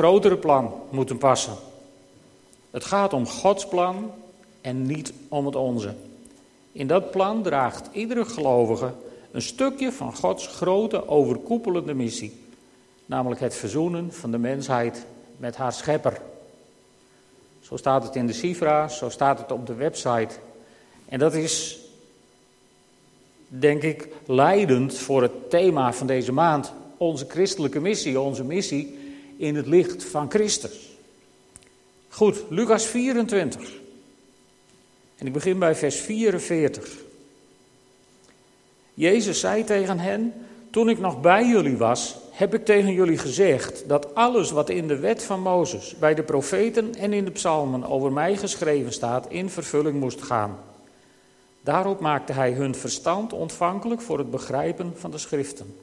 grotere plan moeten passen. Het gaat om Gods plan en niet om het onze. In dat plan draagt iedere gelovige een stukje van Gods grote overkoepelende missie, namelijk het verzoenen van de mensheid met haar schepper. Zo staat het in de Sifra, zo staat het op de website. En dat is, denk ik, leidend voor het thema van deze maand. Onze christelijke missie, onze missie in het licht van Christus. Goed, Lucas 24. En ik begin bij vers 44. Jezus zei tegen hen: Toen ik nog bij jullie was, heb ik tegen jullie gezegd dat alles wat in de wet van Mozes, bij de profeten en in de psalmen over mij geschreven staat, in vervulling moest gaan. Daarop maakte hij hun verstand ontvankelijk voor het begrijpen van de schriften.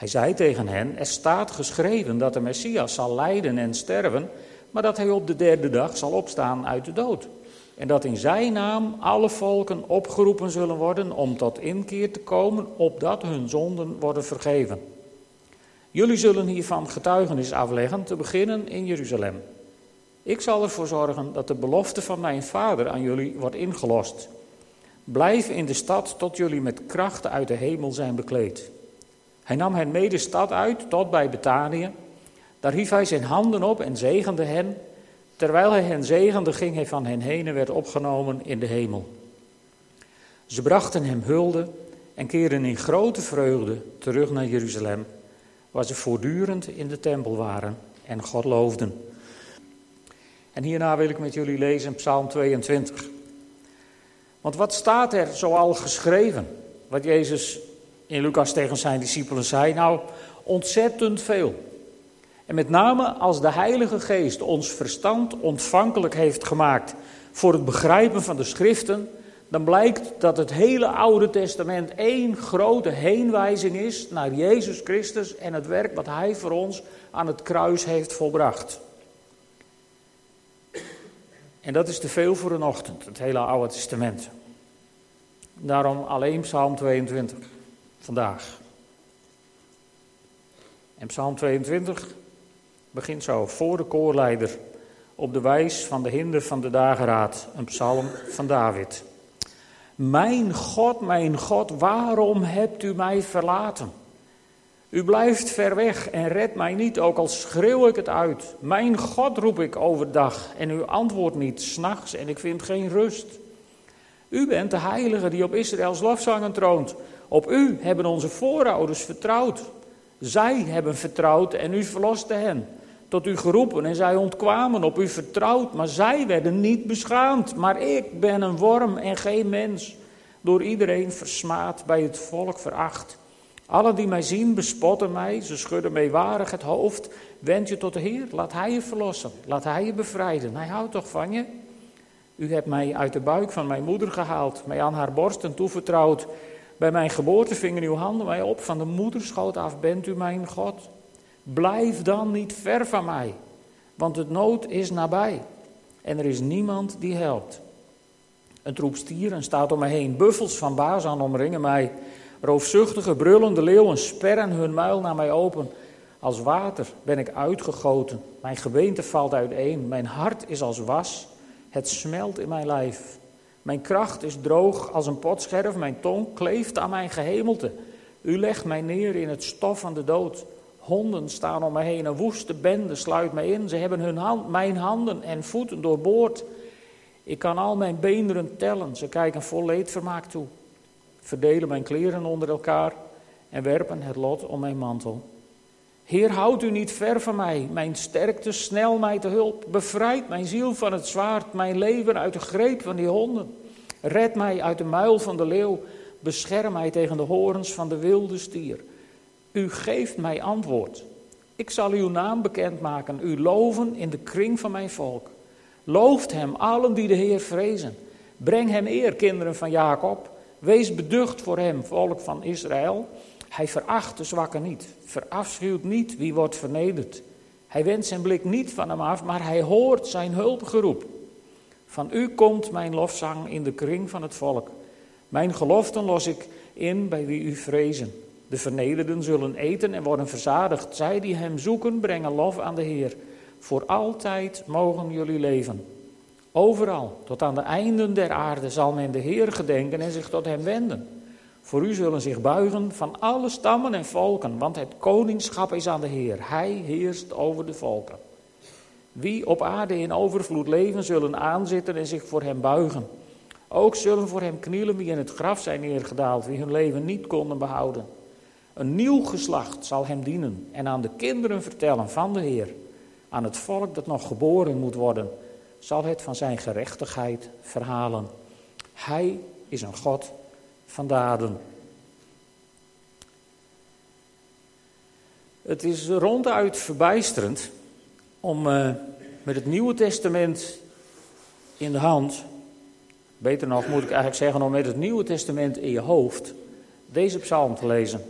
Hij zei tegen hen: Er staat geschreven dat de Messias zal lijden en sterven, maar dat hij op de derde dag zal opstaan uit de dood. En dat in zijn naam alle volken opgeroepen zullen worden om tot inkeer te komen, opdat hun zonden worden vergeven. Jullie zullen hiervan getuigenis afleggen, te beginnen in Jeruzalem. Ik zal ervoor zorgen dat de belofte van mijn vader aan jullie wordt ingelost. Blijf in de stad tot jullie met krachten uit de hemel zijn bekleed. Hij nam hen mee de stad uit tot bij Betanië. Daar hief hij zijn handen op en zegende hen. Terwijl hij hen zegende, ging hij van hen heen en werd opgenomen in de hemel. Ze brachten hem hulde en keerden in grote vreugde terug naar Jeruzalem, waar ze voortdurend in de tempel waren en God loofden. En hierna wil ik met jullie lezen Psalm 22. Want wat staat er zoal geschreven? Wat Jezus in Lucas tegen zijn discipelen zei? Nou, ontzettend veel. En met name als de Heilige Geest ons verstand ontvankelijk heeft gemaakt voor het begrijpen van de schriften, dan blijkt dat het hele Oude Testament één grote heenwijzing is naar Jezus Christus en het werk wat Hij voor ons aan het kruis heeft volbracht. En dat is te veel voor een ochtend, het hele Oude Testament. Daarom alleen Psalm 22 vandaag. En Psalm 22 begint zo, voor de koorleider, op de wijs van de hinder van de dageraad, een psalm van David. Mijn God, mijn God, waarom hebt u mij verlaten? U blijft ver weg en redt mij niet, ook al schreeuw ik het uit. Mijn God roep ik overdag en u antwoordt niet, s'nachts en ik vind geen rust. U bent de heilige die op Israëls lofzangen troont. Op u hebben onze voorouders vertrouwd. Zij hebben vertrouwd en u verloste hen tot u geroepen en zij ontkwamen op u vertrouwd, maar zij werden niet beschaamd. Maar ik ben een worm en geen mens, door iedereen versmaad, bij het volk veracht. Alle die mij zien bespotten mij, ze schudden meewarig het hoofd. Wend je tot de Heer, laat Hij je verlossen, laat Hij je bevrijden. Hij houdt toch van je? U hebt mij uit de buik van mijn moeder gehaald, mij aan haar borsten toevertrouwd. Bij mijn geboorte vingen uw handen mij op, van de moederschoot af bent u mijn God. Blijf dan niet ver van mij, want het nood is nabij en er is niemand die helpt. Een troep stieren staat om me heen, buffels van Bazan omringen mij. Roofzuchtige, brullende leeuwen sperren hun muil naar mij open. Als water ben ik uitgegoten, mijn gebeente valt uiteen, mijn hart is als was, het smelt in mijn lijf. Mijn kracht is droog als een potscherf, mijn tong kleeft aan mijn gehemelte. U legt mij neer in het stof van de dood. Honden staan om me heen, een woeste bende sluit mij in. Ze hebben hun hand, mijn handen en voeten doorboord. Ik kan al mijn beenderen tellen, ze kijken vol leedvermaak toe. Verdelen mijn kleren onder elkaar en werpen het lot om mijn mantel. Heer, houd u niet ver van mij, mijn sterkte, snel mij te hulp. Bevrijd mijn ziel van het zwaard, mijn leven uit de greep van die honden. Red mij uit de muil van de leeuw, bescherm mij tegen de horens van de wilde stier. U geeft mij antwoord. Ik zal uw naam bekendmaken, u loven in de kring van mijn volk. Looft hem, allen die de Heer vrezen. Breng hem eer, kinderen van Jacob. Wees beducht voor hem, volk van Israël. Hij veracht de zwakken niet, verafschuwt niet wie wordt vernederd. Hij wendt zijn blik niet van hem af, maar hij hoort zijn hulpgeroep. Van u komt mijn lofzang in de kring van het volk. Mijn geloften los ik in bij wie u vrezen. De vernederden zullen eten en worden verzadigd. Zij die hem zoeken, brengen lof aan de Heer. Voor altijd mogen jullie leven. Overal, tot aan de einden der aarde, zal men de Heer gedenken en zich tot hem wenden. Voor u zullen zich buigen van alle stammen en volken, want het koningschap is aan de Heer. Hij heerst over de volken. Wie op aarde in overvloed leven, zullen aanzitten en zich voor hem buigen. Ook zullen voor hem knielen wie in het graf zijn neergedaald, wie hun leven niet konden behouden. Een nieuw geslacht zal hem dienen en aan de kinderen vertellen van de Heer. Aan het volk dat nog geboren moet worden, zal het van zijn gerechtigheid verhalen. Hij is een God van daden. Het is ronduit verbijsterend om uh, met het Nieuwe Testament in de hand, beter nog moet ik eigenlijk zeggen om met het Nieuwe Testament in je hoofd, deze psalm te lezen.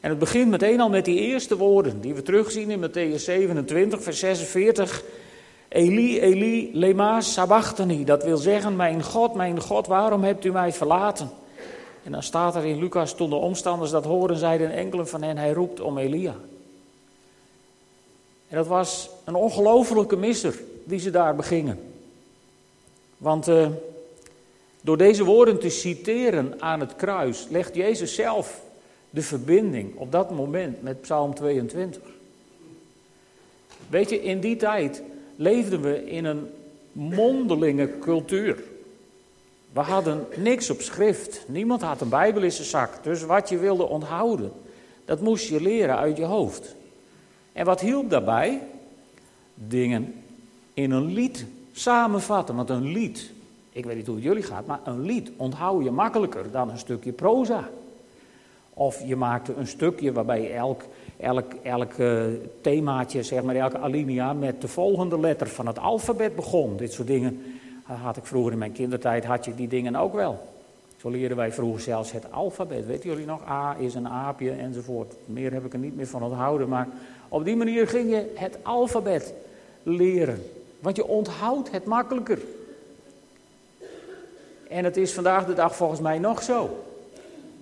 En het begint meteen al met die eerste woorden die we terugzien in Matthäus 27, vers 46. Eli, Eli, lema sabachthani. Dat wil zeggen, mijn God, mijn God, waarom hebt u mij verlaten? En dan staat er in Lucas, toen de omstanders dat horen, zeiden enkele van hen, hij roept om Elia. En dat was een ongelofelijke misser die ze daar begingen. Want uh, door deze woorden te citeren aan het kruis, legt Jezus zelf de verbinding op dat moment met Psalm 22. Weet je, in die tijd leefden we in een mondelinge cultuur. We hadden niks op schrift. Niemand had een Bijbel in zijn zak. Dus wat je wilde onthouden, dat moest je leren uit je hoofd. En wat hielp daarbij? Dingen in een lied samenvatten. Want een lied, ik weet niet hoe het jullie gaat, maar een lied onthoud je makkelijker dan een stukje proza. Of je maakte een stukje waarbij elk, elk, uh, themaatje, zeg maar, elke alinea met de volgende letter van het alfabet begon. Dit soort dingen had ik vroeger in mijn kindertijd, had je die dingen ook wel. Zo leerden wij vroeger zelfs het alfabet. Weten jullie nog? A is een aapje enzovoort. Meer heb ik er niet meer van onthouden. Maar op die manier ging je het alfabet leren. Want je onthoudt het makkelijker. En het is vandaag de dag volgens mij nog zo.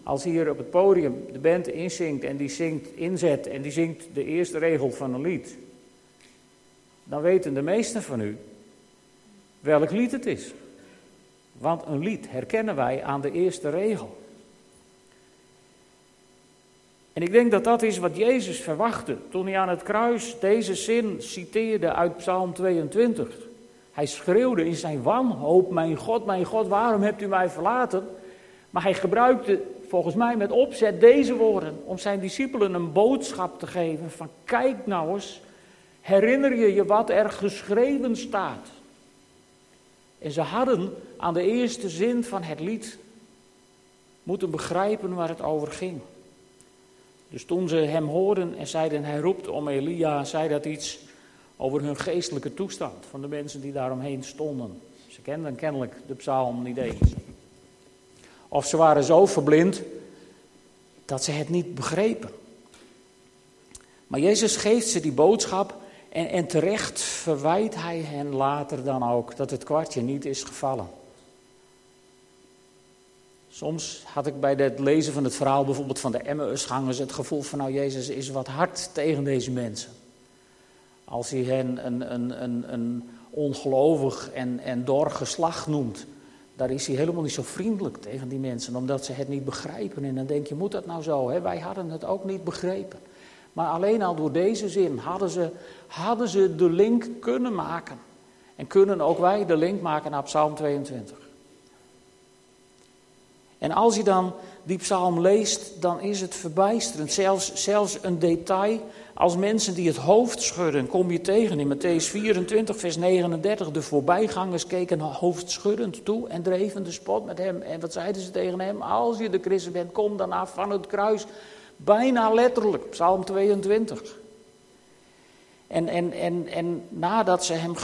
Als hier op het podium de band inzingt en die zingt inzet en die zingt de eerste regel van een lied, dan weten de meesten van u welk lied het is. Want een lied herkennen wij aan de eerste regel. En ik denk dat dat is wat Jezus verwachtte toen hij aan het kruis deze zin citeerde uit Psalm 22. Hij schreeuwde in zijn wanhoop: Mijn God, mijn God, waarom hebt u mij verlaten? Maar hij gebruikte volgens mij met opzet deze woorden om zijn discipelen een boodschap te geven van kijk nou eens, herinner je je wat er geschreven staat. En ze hadden aan de eerste zin van het lied moeten begrijpen waar het over ging. Dus toen ze hem hoorden en zeiden hij roept om Elia, zei dat iets over hun geestelijke toestand van de mensen die daaromheen stonden. Ze kenden kennelijk de psalm niet eens. Of ze waren zo verblind dat ze het niet begrepen. Maar Jezus geeft ze die boodschap en, en terecht verwijt hij hen later dan ook dat het kwartje niet is gevallen. Soms had ik bij het lezen van het verhaal bijvoorbeeld van de Emmausgangers het gevoel van nou Jezus is wat hard tegen deze mensen. Als hij hen een, een, een, een ongelovig en, en dor geslacht noemt, daar is hij helemaal niet zo vriendelijk tegen die mensen, omdat ze het niet begrijpen. En dan denk je, moet dat nou zo? Hè? Wij hadden het ook niet begrepen. Maar alleen al door deze zin hadden ze, hadden ze de link kunnen maken. En kunnen ook wij de link maken naar Psalm 22. En als je dan die psalm leest, dan is het verbijsterend. Zelfs, zelfs een detail als mensen die het hoofd schudden, kom je tegen in Matthäus 24, vers 39. De voorbijgangers keken hoofdschuddend toe en dreven de spot met hem. En wat zeiden ze tegen hem? Als je de Christus bent, kom dan af van het kruis. Bijna letterlijk, Psalm 22. En, en, en, en nadat ze hem,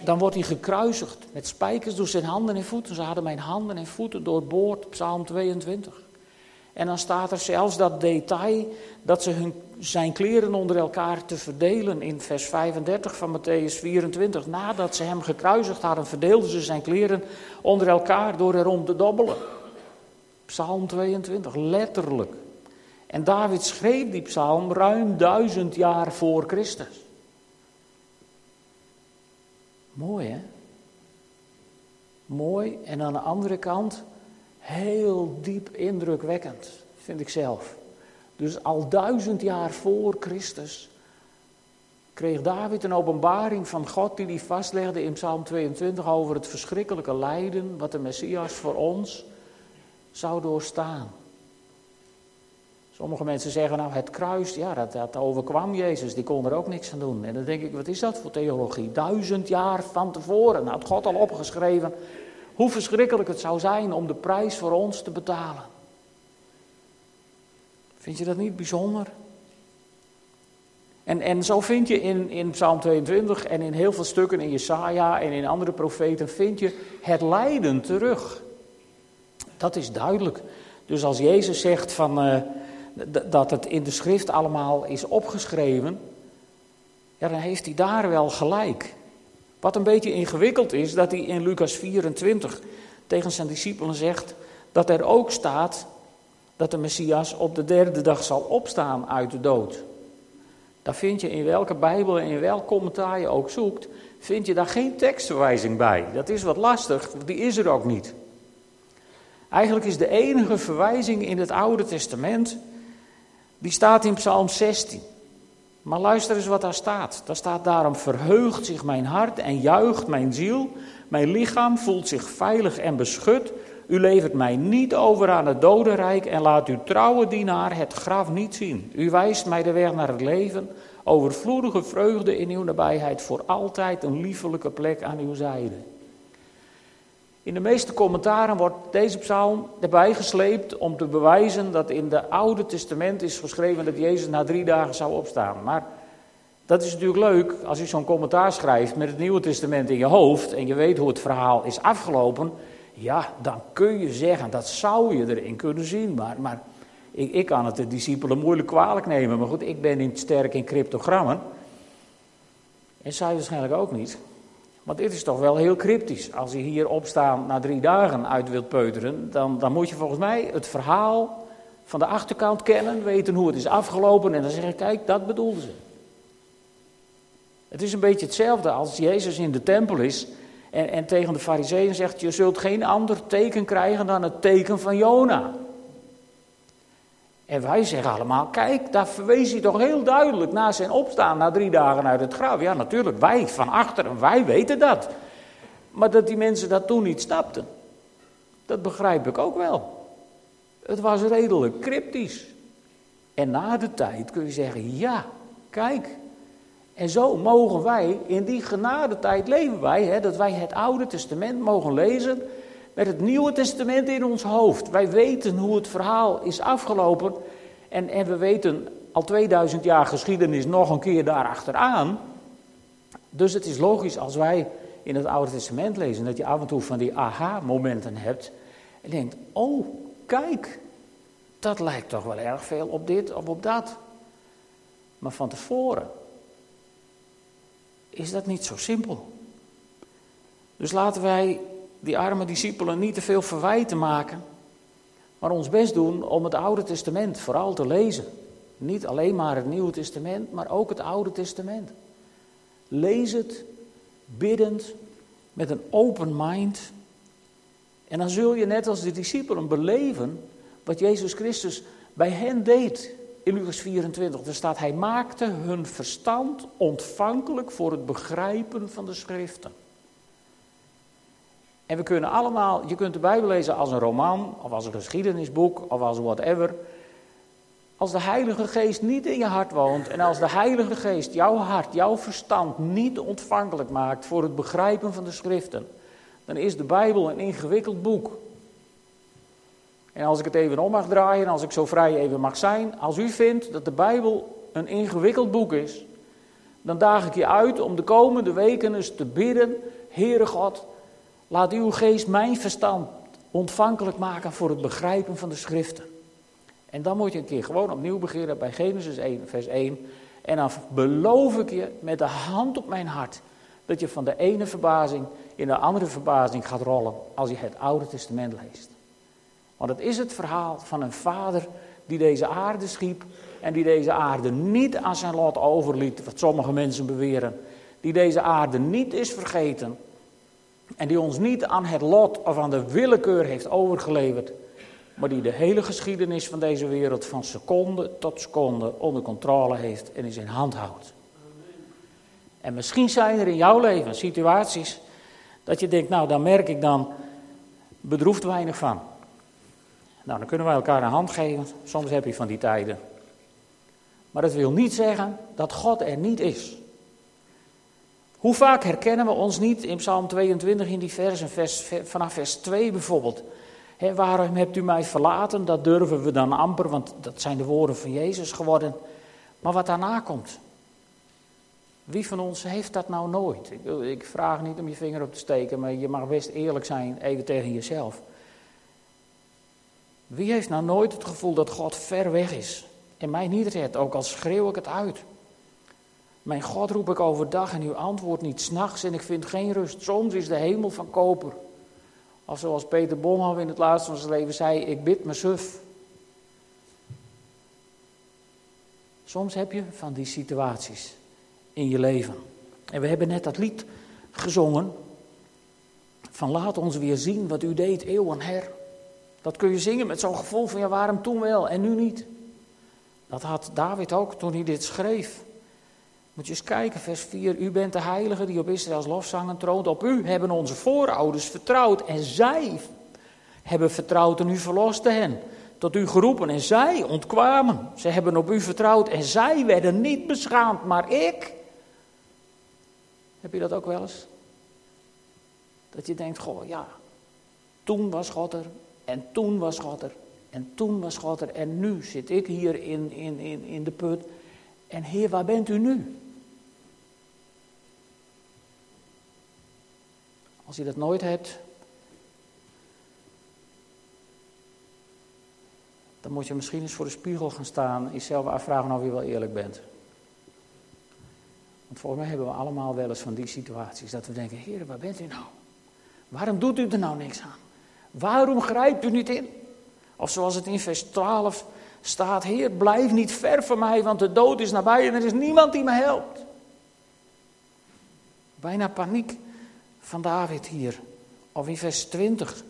dan wordt hij gekruisigd met spijkers door zijn handen en voeten. Ze hadden mijn handen en voeten doorboord, Psalm 22. En dan staat er zelfs dat detail dat ze hun, zijn kleren onder elkaar te verdelen in vers 35 van Matthäus 24. Nadat ze hem gekruisigd hadden, verdeelden ze zijn kleren onder elkaar door erom te dobbelen. Psalm 22, letterlijk. En David schreef die psalm ruim duizend jaar voor Christus. Mooi hè? Mooi en aan de andere kant heel diep indrukwekkend, vind ik zelf. Dus al duizend jaar voor Christus kreeg David een openbaring van God die hij vastlegde in Psalm 22 over het verschrikkelijke lijden wat de Messias voor ons zou doorstaan. Sommige mensen zeggen nou het kruis, ja dat, dat overkwam Jezus, die kon er ook niks aan doen. En dan denk ik, wat is dat voor theologie? Duizend jaar van tevoren had God al opgeschreven hoe verschrikkelijk het zou zijn om de prijs voor ons te betalen. Vind je dat niet bijzonder? En, en zo vind je in, in Psalm 22 en in heel veel stukken in Jesaja en in andere profeten, vind je het lijden terug. Dat is duidelijk. Dus als Jezus zegt van, uh, dat het in de schrift allemaal is opgeschreven, ja, dan heeft hij daar wel gelijk. Wat een beetje ingewikkeld is, dat hij in Lucas 24 tegen zijn discipelen zegt dat er ook staat dat de Messias op de derde dag zal opstaan uit de dood. Daar vind je in welke Bijbel en in welk commentaar je ook zoekt, vind je daar geen tekstverwijzing bij. Dat is wat lastig, die is er ook niet. Eigenlijk is de enige verwijzing in het Oude Testament, die staat in Psalm 16. Maar luister eens wat daar staat. Daar staat daarom verheugt zich mijn hart en juicht mijn ziel. Mijn lichaam voelt zich veilig en beschut. U levert mij niet over aan het dodenrijk en laat uw trouwe dienaar het graf niet zien. U wijst mij de weg naar het leven, overvloedige vreugde in uw nabijheid, voor altijd een liefelijke plek aan uw zijde. In de meeste commentaren wordt deze psalm erbij gesleept om te bewijzen dat in het Oude Testament is geschreven dat Jezus na drie dagen zou opstaan. Maar dat is natuurlijk leuk als je zo'n commentaar schrijft met het Nieuwe Testament in je hoofd en je weet hoe het verhaal is afgelopen. Ja, dan kun je zeggen, dat zou je erin kunnen zien. Maar, maar ik, ik kan het de discipelen moeilijk kwalijk nemen. Maar goed, ik ben niet sterk in cryptogrammen. En zij waarschijnlijk ook niet. Want dit is toch wel heel cryptisch. Als je hier opstaan na drie dagen uit wilt peuteren, dan, dan moet je volgens mij het verhaal van de achterkant kennen, weten hoe het is afgelopen en dan zeggen, kijk, dat bedoelden ze. Het is een beetje hetzelfde als Jezus in de tempel is en, en tegen de fariseeën zegt, je zult geen ander teken krijgen dan het teken van Jona. En wij zeggen allemaal, kijk, daar verwees hij toch heel duidelijk na zijn opstaan, na drie dagen uit het graf. Ja, natuurlijk, wij van achteren, wij weten dat. Maar dat die mensen dat toen niet snapten, dat begrijp ik ook wel. Het was redelijk cryptisch. En na de tijd kun je zeggen, ja, kijk. En zo mogen wij, in die genadetijd leven wij, hè, dat wij het Oude Testament mogen lezen met het Nieuwe Testament in ons hoofd. Wij weten hoe het verhaal is afgelopen. En, en we weten al 2000 jaar geschiedenis nog een keer daarachteraan. Dus het is logisch als wij in het Oude Testament lezen dat je af en toe van die aha-momenten hebt. En denkt: oh, kijk, dat lijkt toch wel erg veel op dit of op dat. Maar van tevoren is dat niet zo simpel. Dus laten wij die arme discipelen niet te veel verwijten maken, maar ons best doen om het Oude Testament vooral te lezen. Niet alleen maar het Nieuwe Testament, maar ook het Oude Testament. Lees het biddend, met een open mind. En dan zul je net als de discipelen beleven wat Jezus Christus bij hen deed. In Lucas 24, daar staat, hij maakte hun verstand ontvankelijk voor het begrijpen van de schriften. En we kunnen allemaal, je kunt de Bijbel lezen als een roman, of als een geschiedenisboek, of als whatever. Als de Heilige Geest niet in je hart woont en als de Heilige Geest jouw hart, jouw verstand niet ontvankelijk maakt voor het begrijpen van de schriften, dan is de Bijbel een ingewikkeld boek. En als ik het even om mag draaien, als ik zo vrij even mag zijn, als u vindt dat de Bijbel een ingewikkeld boek is, dan daag ik je uit om de komende weken eens te bidden, Heere God, Laat uw geest mijn verstand ontvankelijk maken voor het begrijpen van de schriften. En dan moet je een keer gewoon opnieuw beginnen bij Genesis 1, vers 1. En dan beloof ik je met de hand op mijn hart dat je van de ene verbazing in de andere verbazing gaat rollen als je het Oude Testament leest. Want het is het verhaal van een vader die deze aarde schiep en die deze aarde niet aan zijn lot overliet, wat sommige mensen beweren. Die deze aarde niet is vergeten en die ons niet aan het lot of aan de willekeur heeft overgeleverd, maar die de hele geschiedenis van deze wereld van seconde tot seconde onder controle heeft en in zijn hand houdt. En misschien zijn er in jouw leven situaties dat je denkt, nou daar merk ik dan bedroefd weinig van. Nou, dan kunnen wij elkaar een hand geven. Soms heb je van die tijden. Maar dat wil niet zeggen dat God er niet is. Hoe vaak herkennen we ons niet in Psalm 22 in die versen, vers, vanaf vers 2 bijvoorbeeld. waarom hebt u mij verlaten? Dat durven we dan amper, want dat zijn de woorden van Jezus geworden. Maar wat daarna komt. Wie van ons heeft dat nou nooit? Ik, ik vraag niet om je vinger op te steken, maar je mag best eerlijk zijn, even tegen jezelf. Wie heeft nou nooit het gevoel dat God ver weg is en mij niet redt, ook al schreeuw ik het uit? Mijn God roep ik overdag en u antwoordt niet s'nachts en ik vind geen rust. Soms is de hemel van koper. Of zoals Peter Bonhoff in het laatste van zijn leven zei, ik bid me suf. Soms heb je van die situaties in je leven. En we hebben net dat lied gezongen van laat ons weer zien wat u deed eeuwen her. Dat kun je zingen met zo'n gevoel van ja waarom toen wel en nu niet. Dat had David ook toen hij dit schreef. Moet je eens kijken, vers 4. U bent de heilige die op Israëls lofzangen troont. Op u hebben onze voorouders vertrouwd. En zij hebben vertrouwd en u verloste hen. Tot u geroepen en zij ontkwamen. Ze hebben op u vertrouwd en zij werden niet beschaamd. Maar ik. Heb je dat ook wel eens? Dat je denkt, goh ja, toen was God er. En toen was God er. En toen was God er. En nu zit ik hier in, in, in, in de put. En Heer, waar bent u nu? Als je dat nooit hebt, dan moet je misschien eens voor de spiegel gaan staan en jezelf afvragen of je wel eerlijk bent. Want volgens mij hebben we allemaal wel eens van die situaties dat we denken, Heer, waar bent u nou? Waarom doet u er nou niks aan? Waarom grijpt u niet in? Of zoals het in vers 12 staat, Heer, blijf niet ver van mij, want de dood is nabij en er is niemand die me helpt. Bijna paniek van David hier. Of in vers 20,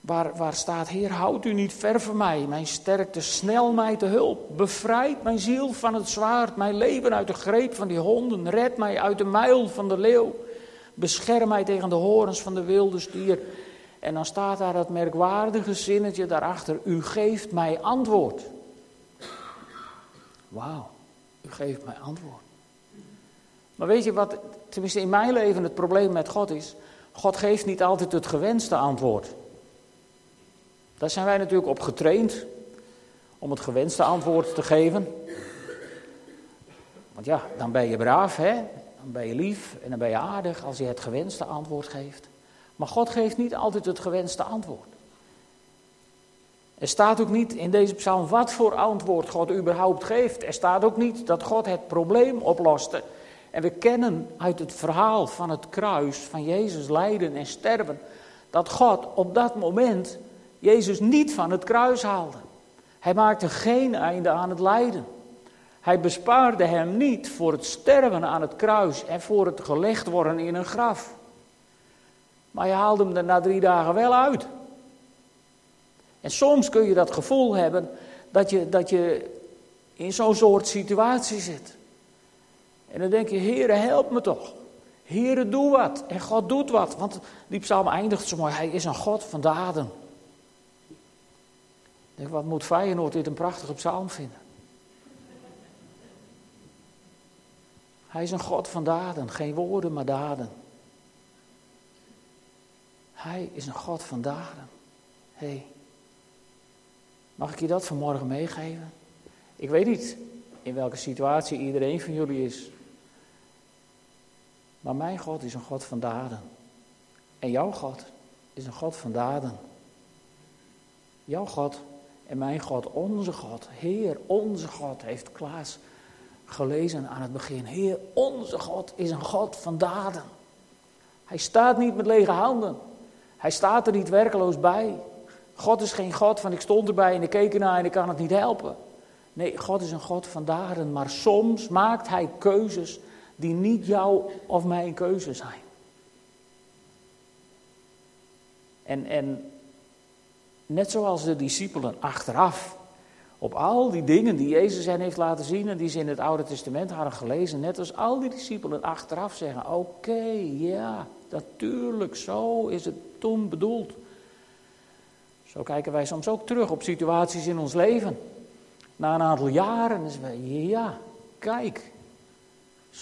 waar, waar staat, Heer, houd u niet ver van mij, mijn sterkte, snel mij te hulp. Bevrijd mijn ziel van het zwaard, mijn leven uit de greep van die honden. Red mij uit de muil van de leeuw. Bescherm mij tegen de horens van de wilde stier. En dan staat daar dat merkwaardige zinnetje daarachter. U geeft mij antwoord. Wauw, u geeft mij antwoord. Maar weet je wat, tenminste in mijn leven het probleem met God is? God geeft niet altijd het gewenste antwoord. Daar zijn wij natuurlijk op getraind, om het gewenste antwoord te geven. Want ja, dan ben je braaf, hè? Dan ben je lief en dan ben je aardig als je het gewenste antwoord geeft. Maar God geeft niet altijd het gewenste antwoord. Er staat ook niet in deze psalm wat voor antwoord God überhaupt geeft. Er staat ook niet dat God het probleem oploste. En we kennen uit het verhaal van het kruis, van Jezus lijden en sterven, dat God op dat moment Jezus niet van het kruis haalde. Hij maakte geen einde aan het lijden. Hij bespaarde hem niet voor het sterven aan het kruis en voor het gelegd worden in een graf. Maar je haalde hem er na drie dagen wel uit. En soms kun je dat gevoel hebben dat je, dat je in zo'n soort situatie zit. En dan denk je, Heere, help me toch. Heere, doe wat. En God doet wat. Want die psalm eindigt zo mooi. Hij is een God van daden. Ik denk, wat moet Feyenoord dit een prachtige psalm vinden. Hij is een God van daden. Geen woorden, maar daden. Hij is een God van daden. Hé, mag ik je dat vanmorgen meegeven? Ik weet niet in welke situatie iedereen van jullie is. Maar mijn God is een God van daden. En jouw God is een God van daden. Jouw God en mijn God, onze God, Heer, onze God, heeft Klaas gelezen aan het begin. Heer, onze God is een God van daden. Hij staat niet met lege handen. Hij staat er niet werkeloos bij. God is geen God van ik stond erbij en ik keek ernaar en ik kan het niet helpen. Nee, God is een God van daden, maar soms maakt Hij keuzes die niet jouw of mijn keuze zijn. En, en net zoals de discipelen achteraf op al die dingen die Jezus hen heeft laten zien en die ze in het Oude Testament hadden gelezen, net als al die discipelen achteraf zeggen: Oké, ja, natuurlijk, zo is het toen bedoeld. Zo kijken wij soms ook terug op situaties in ons leven. Na een aantal jaren is we, ja, kijk,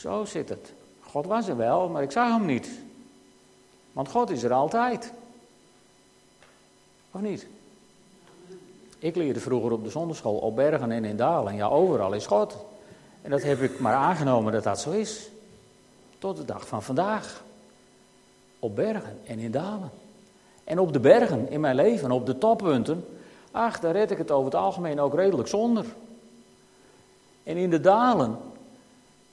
zo zit het. God was er wel, maar ik zag hem niet. Want God is er altijd. Of niet? Ik leerde vroeger op de zonderschool op bergen en in dalen. Ja, overal is God. En dat heb ik maar aangenomen dat dat zo is. Tot de dag van vandaag. Op bergen en in dalen. En op de bergen in mijn leven, op de toppunten, ach, daar red ik het over het algemeen ook redelijk zonder. En in de dalen,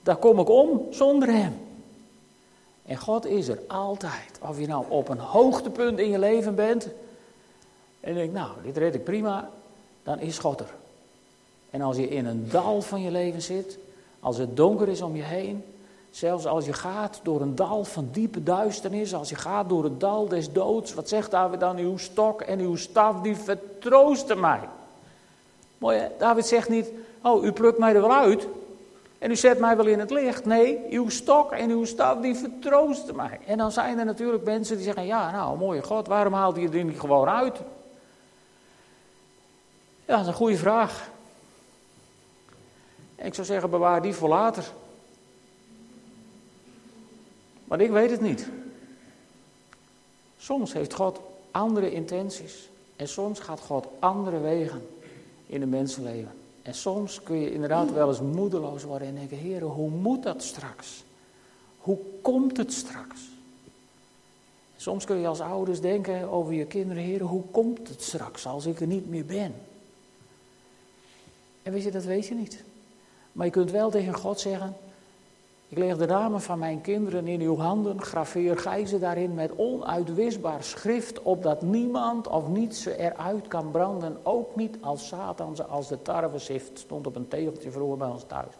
daar kom ik om zonder Hem. En God is er altijd. Of je nou op een hoogtepunt in je leven bent. En je denkt, nou, dit red ik prima. Dan is God er. En als je in een dal van je leven zit. Als het donker is om je heen. Zelfs als je gaat door een dal van diepe duisternis, als je gaat door het dal des doods, wat zegt David dan? Uw stok en uw staf, die vertroosten mij. Mooi? David zegt niet, oh, u plukt mij er wel uit en u zet mij wel in het licht. Nee, uw stok en uw staf, die vertroosten mij. En dan zijn er natuurlijk mensen die zeggen, ja, nou, mooie God, waarom haalt hij er niet gewoon uit? Ja, dat is een goede vraag. Ik zou zeggen, bewaar die voor later. Maar ik weet het niet. Soms heeft God andere intenties. En soms gaat God andere wegen in een mensenleven. En soms kun je inderdaad wel eens moedeloos worden en denken: Heer, hoe moet dat straks? Hoe komt het straks? Soms kun je als ouders denken over je kinderen: Heer, hoe komt het straks als ik er niet meer ben? En weet je, dat weet je niet. Maar je kunt wel tegen God zeggen: ik leg de namen van mijn kinderen in uw handen, graveer gij ze daarin met onuitwisbaar schrift, opdat niemand of niets ze eruit kan branden, ook niet als Satan ze als de tarwe zift, stond op een tegeltje vroeger bij ons thuis.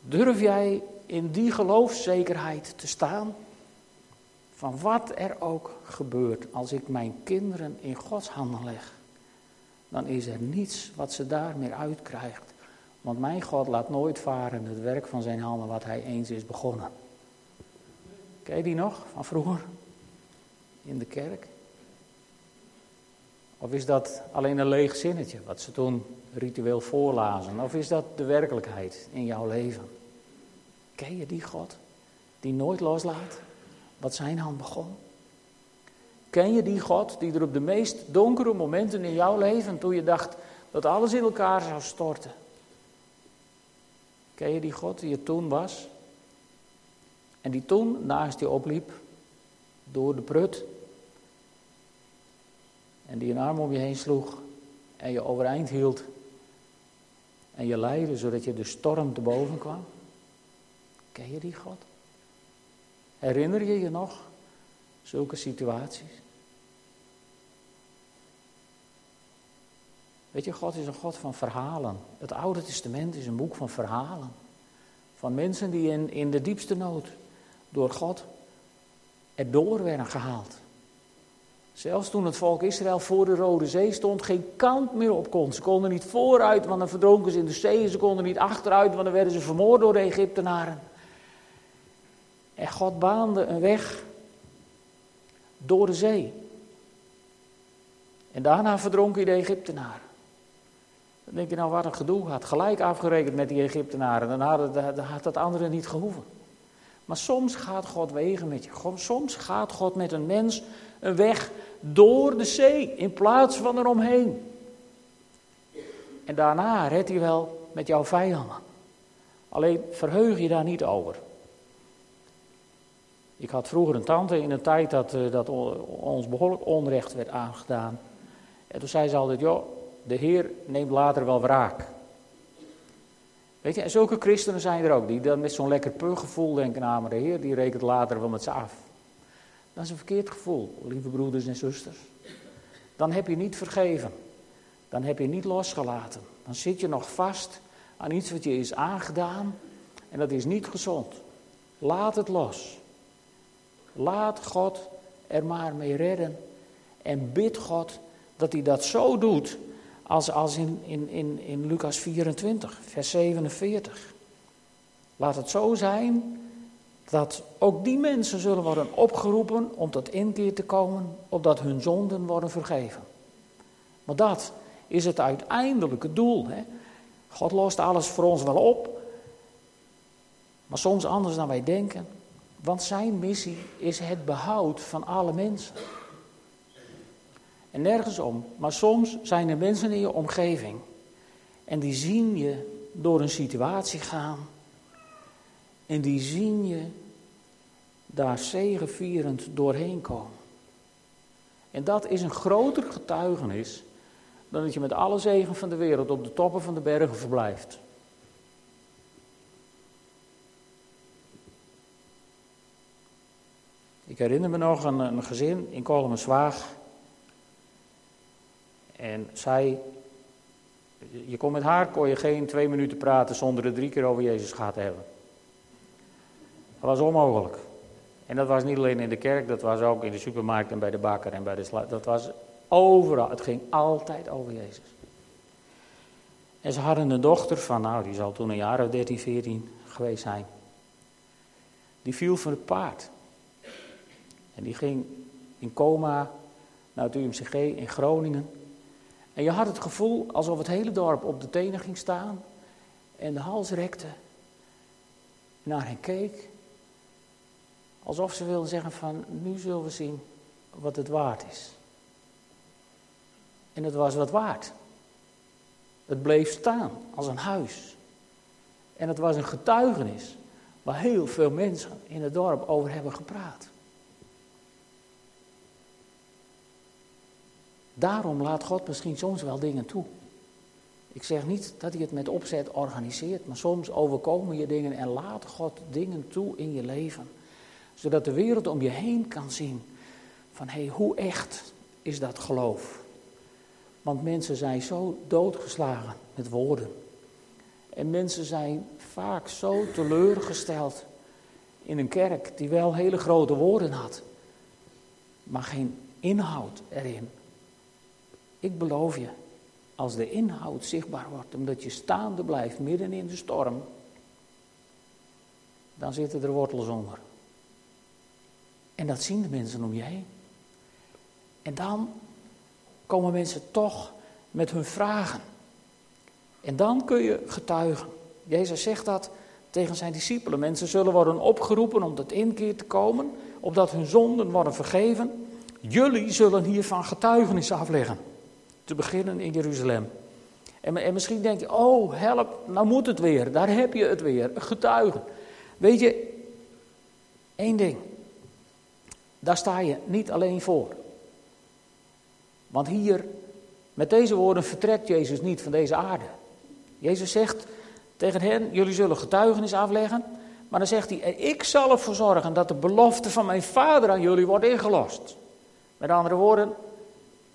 Durf jij in die geloofszekerheid te staan? Van wat er ook gebeurt, als ik mijn kinderen in Gods handen leg, dan is er niets wat ze daar meer uitkrijgt want mijn God laat nooit varen het werk van zijn handen wat hij eens is begonnen. Ken je die nog van vroeger? In de kerk? Of is dat alleen een leeg zinnetje wat ze toen ritueel voorlazen? Of is dat de werkelijkheid in jouw leven? Ken je die God die nooit loslaat wat zijn hand begon? Ken je die God die er op de meest donkere momenten in jouw leven, toen je dacht dat alles in elkaar zou storten, Ken je die God die er toen was? En die toen naast je opliep door de prut. En die een arm om je heen sloeg en je overeind hield. En je leidde zodat je de storm te boven kwam. Ken je die God? Herinner je je nog zulke situaties? Weet je, God is een God van verhalen. Het Oude Testament is een boek van verhalen. Van mensen die in, in de diepste nood door God erdoor werden gehaald. Zelfs toen het volk Israël voor de Rode Zee stond, geen kant meer op kon. Ze konden niet vooruit, want dan verdronken ze in de zee. Ze konden niet achteruit, want dan werden ze vermoord door de Egyptenaren. En God baande een weg door de zee. En daarna verdronken de Egyptenaren. Dan denk je nou, wat een gedoe. Had gelijk afgerekend met die Egyptenaren. Dan had, dat andere niet gehoeven. Maar soms gaat God wegen met je. Soms gaat God met een mens een weg door de zee in plaats van eromheen. En daarna redt hij wel met jouw vijanden. Alleen verheug je daar niet over. Ik had vroeger een tante in een tijd dat, eh, dat ons behoorlijk onrecht werd aangedaan. En toen zei ze altijd, joh, de Heer neemt later wel wraak. Weet je, en zulke christenen zijn er ook, die dan met zo'n lekker purgevoel denken, nou maar de Heer die rekent later wel met ze af. Dat is een verkeerd gevoel, lieve broeders en zusters. Dan heb je niet vergeven. Dan heb je niet losgelaten. Dan zit je nog vast aan iets wat je is aangedaan. En dat is niet gezond. Laat het los. Laat God er maar mee redden. En bid God dat hij dat zo doet als, als in, in, in, in Lucas 24, vers 47. Laat het zo zijn dat ook die mensen zullen worden opgeroepen om tot inkeer te komen, opdat hun zonden worden vergeven. Maar dat is het uiteindelijke doel. Hè? God lost alles voor ons wel op, maar soms anders dan wij denken. Want zijn missie is het behoud van alle mensen. En nergens om. Maar soms zijn er mensen in je omgeving. En die zien je door een situatie gaan. En die zien je daar zegevierend doorheen komen. En dat is een groter getuigenis dan dat je met alle zegen van de wereld op de toppen van de bergen verblijft. Ik herinner me nog een, een gezin in Kolmenswaag. En zij, je kon met haar kon je geen twee minuten praten zonder er drie keer over Jezus gehad te hebben. Dat was onmogelijk. En dat was niet alleen in de kerk, dat was ook in de supermarkt en bij de bakker en bij de sla. Dat was overal. Het ging altijd over Jezus. En ze hadden een dochter van, nou, die zal toen een jaar of 13, 14 geweest zijn. Die viel van het paard. En die ging in coma naar het UMCG in Groningen. En je had het gevoel alsof het hele dorp op de tenen ging staan en de hals rekte, naar hen keek. Alsof ze wilden zeggen van, nu zullen we zien wat het waard is. En het was wat waard. Het bleef staan als een huis. En het was een getuigenis waar heel veel mensen in het dorp over hebben gepraat. Daarom laat God misschien soms wel dingen toe. Ik zeg niet dat hij het met opzet organiseert, maar soms overkomen je dingen en laat God dingen toe in je leven. Zodat de wereld om je heen kan zien van hé, hey, hoe echt is dat geloof? Want mensen zijn zo doodgeslagen met woorden. En mensen zijn vaak zo teleurgesteld in een kerk die wel hele grote woorden had, maar geen inhoud erin. Ik beloof je, als de inhoud zichtbaar wordt, omdat je staande blijft midden in de storm, dan zitten er wortels onder. En dat zien de mensen om je heen. En dan komen mensen toch met hun vragen. En dan kun je getuigen. Jezus zegt dat tegen zijn discipelen. Mensen zullen worden opgeroepen om tot inkeer te komen, opdat hun zonden worden vergeven. Jullie zullen hiervan getuigenis afleggen te beginnen in Jeruzalem. En, en misschien denk je, oh help, nou moet het weer, daar heb je het weer, getuigen. Weet je, één ding, daar sta je niet alleen voor. Want hier, met deze woorden, vertrekt Jezus niet van deze aarde. Jezus zegt tegen hen, jullie zullen getuigenis afleggen. Maar dan zegt hij, ik zal ervoor zorgen dat de belofte van mijn vader aan jullie wordt ingelost. Met andere woorden,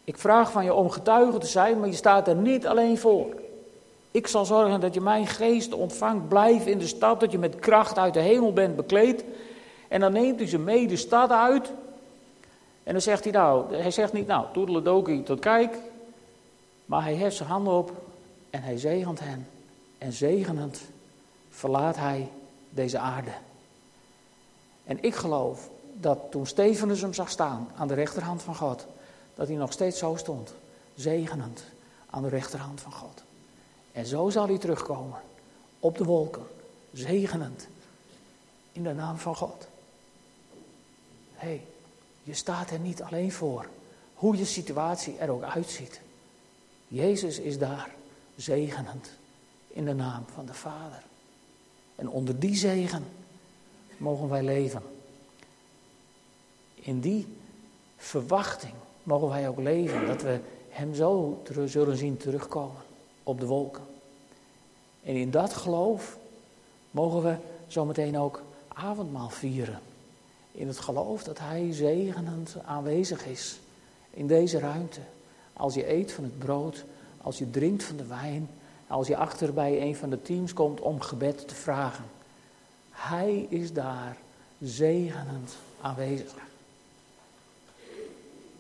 ik vraag van je om getuige te zijn, maar je staat er niet alleen voor. Ik zal zorgen dat je mijn geest ontvangt. Blijf in de stad, dat je met kracht uit de hemel bent bekleed. En dan neemt hij ze mee de stad uit. En dan zegt hij nou, hij zegt niet nou, toedeledokie tot kijk. Maar hij heft zijn handen op en hij zegent hen. En zegenend verlaat hij deze aarde. En ik geloof dat toen Stefanus hem zag staan aan de rechterhand van God, dat hij nog steeds zo stond, zegenend aan de rechterhand van God. En zo zal hij terugkomen, op de wolken, zegenend, in de naam van God. Hé, hey, je staat er niet alleen voor, hoe je situatie er ook uitziet. Jezus is daar, zegenend, in de naam van de Vader. En onder die zegen mogen wij leven. In die verwachting mogen wij ook leven. Dat we Hem zo zullen zien terugkomen op de wolken. En in dat geloof mogen we zometeen ook avondmaal vieren. In het geloof dat Hij zegenend aanwezig is in deze ruimte. Als je eet van het brood, als je drinkt van de wijn, als je achter bij een van de teams komt om gebed te vragen. Hij is daar zegenend aanwezig.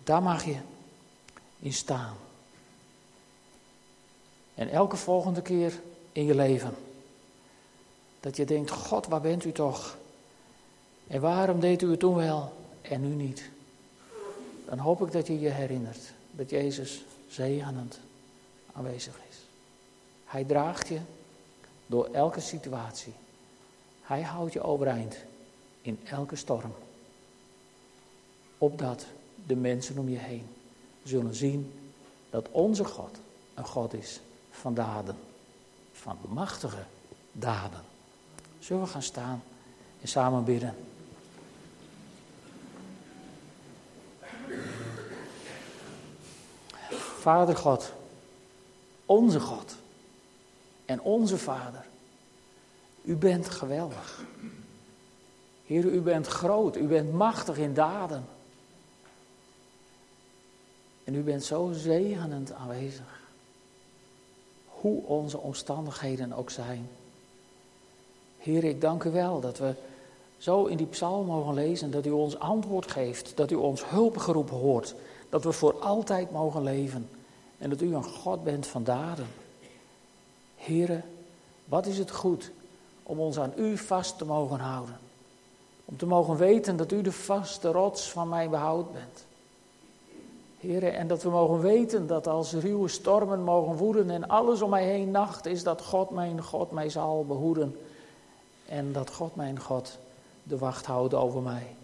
Daar mag je in staan. En elke volgende keer in je leven. Dat je denkt, God, waar bent u toch? En waarom deed u het toen wel en nu niet? Dan hoop ik dat je je herinnert dat Jezus zegenend aanwezig is. Hij draagt je door elke situatie. Hij houdt je overeind in elke storm. Opdat de mensen om je heen zullen zien dat onze God een God is van daden. Van machtige daden. Zullen we gaan staan en samen bidden? Vader God, onze God en onze Vader, u bent geweldig. Heer, u bent groot, u bent machtig in daden. En u bent zo zegenend aanwezig. Hoe onze omstandigheden ook zijn. Heer, ik dank u wel dat we zo in die psalm mogen lezen dat u ons antwoord geeft, dat u ons hulpgeroep hoort, dat we voor altijd mogen leven en dat u een God bent van daden. Heren, wat is het goed om ons aan u vast te mogen houden. Om te mogen weten dat u de vaste rots van mijn behoud bent. Heren, en dat we mogen weten dat als ruwe stormen mogen woeden en alles om mij heen nacht is, dat God mijn God mij zal behoeden. En dat God mijn God de wacht houdt over mij.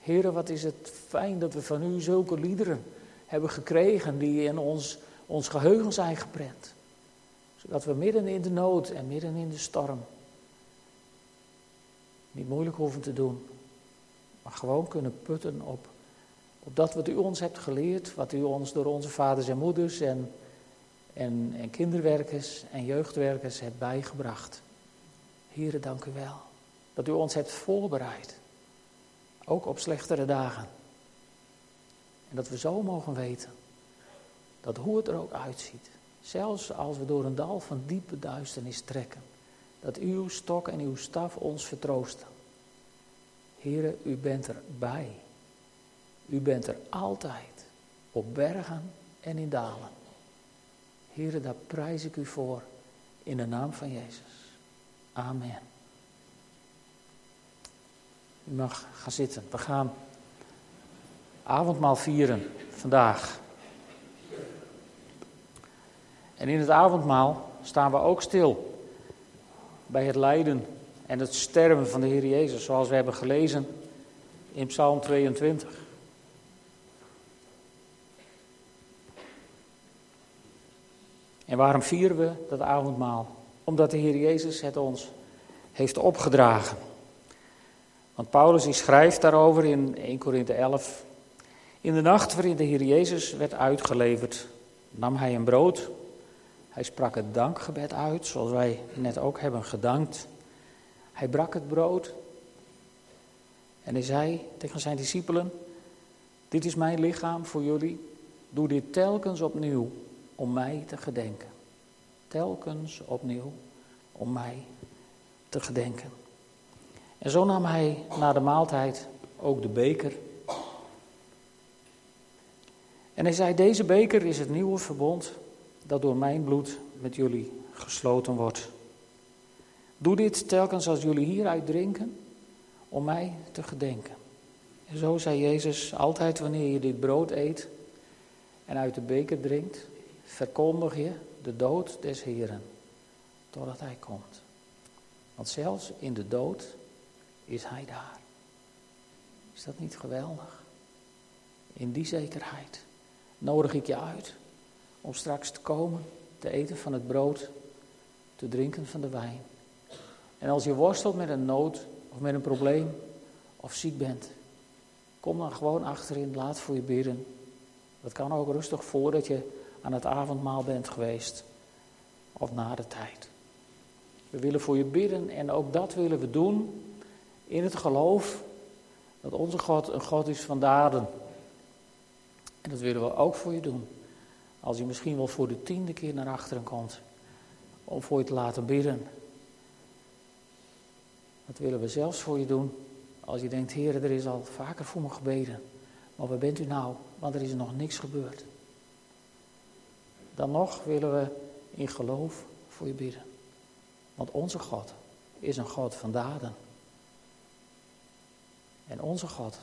Heren, wat is het fijn dat we van u zulke liederen hebben gekregen die in ons, ons geheugen zijn geprent. Zodat we midden in de nood en midden in de storm niet moeilijk hoeven te doen, maar gewoon kunnen putten op, op dat wat u ons hebt geleerd, wat u ons door onze vaders en moeders en, en, en kinderwerkers en jeugdwerkers hebt bijgebracht. Heren, dank u wel dat u ons hebt voorbereid, ook op slechtere dagen. En dat we zo mogen weten dat hoe het er ook uitziet, zelfs als we door een dal van diepe duisternis trekken, dat uw stok en uw staf ons vertroosten. Heren, u bent erbij. U bent er altijd, op bergen en in dalen. Heren, daar prijs ik u voor in de naam van Jezus. Amen. U mag gaan zitten. We gaan avondmaal vieren vandaag. En in het avondmaal staan we ook stil bij het lijden en het sterven van de Heer Jezus, zoals we hebben gelezen in Psalm 22. En waarom vieren we dat avondmaal? Omdat de Heer Jezus het ons heeft opgedragen. Want Paulus die schrijft daarover in 1 Korinthe 11. In de nacht waarin de Heer Jezus werd uitgeleverd, nam hij een brood hij sprak het dankgebed uit, zoals wij net ook hebben gedankt. Hij brak het brood. En hij zei tegen zijn discipelen: Dit is mijn lichaam voor jullie. Doe dit telkens opnieuw om mij te gedenken. Telkens opnieuw om mij te gedenken. En zo nam hij na de maaltijd ook de beker. En hij zei: Deze beker is het nieuwe verbond dat door mijn bloed met jullie gesloten wordt. Doe dit telkens als jullie hieruit drinken, om mij te gedenken. En zo zei Jezus, altijd wanneer je dit brood eet en uit de beker drinkt, verkondig je de dood des Heren, totdat Hij komt. Want zelfs in de dood is Hij daar. Is dat niet geweldig? In die zekerheid nodig ik je uit om straks te komen, te eten van het brood, te drinken van de wijn. En als je worstelt met een nood of met een probleem of ziek bent, kom dan gewoon achterin, laat voor je bidden. Dat kan ook rustig voordat je aan het avondmaal bent geweest of na de tijd. We willen voor je bidden en ook dat willen we doen in het geloof Dat onze God een God is van daden. En dat willen we ook voor je doen. Als je misschien wel voor de tiende keer naar achteren komt. Om voor je te laten bidden. Dat willen we zelfs voor je doen. Als je denkt, Heer, er is al vaker voor me gebeden. Maar waar bent u nou? Want er is nog niks gebeurd. Dan nog willen we in geloof voor je bidden. Want onze God is een God van daden. En onze God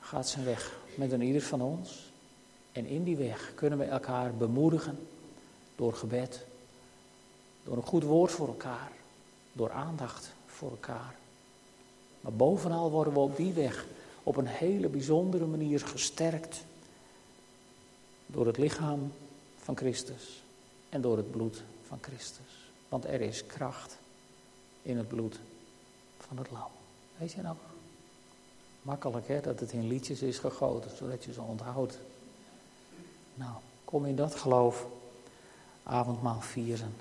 gaat zijn weg met een ieder van ons. En in die weg kunnen we elkaar bemoedigen door gebed, door een goed woord voor elkaar, door aandacht voor elkaar. Maar bovenal worden we op die weg op een hele bijzondere manier gesterkt door het lichaam van Christus en door het bloed van Christus. Want er is kracht in het bloed van het lam. Weet je nou? Makkelijk hè, dat het in liedjes is gegoten, zodat je ze onthoudt. Nou, kom in dat geloof avondmaal vieren.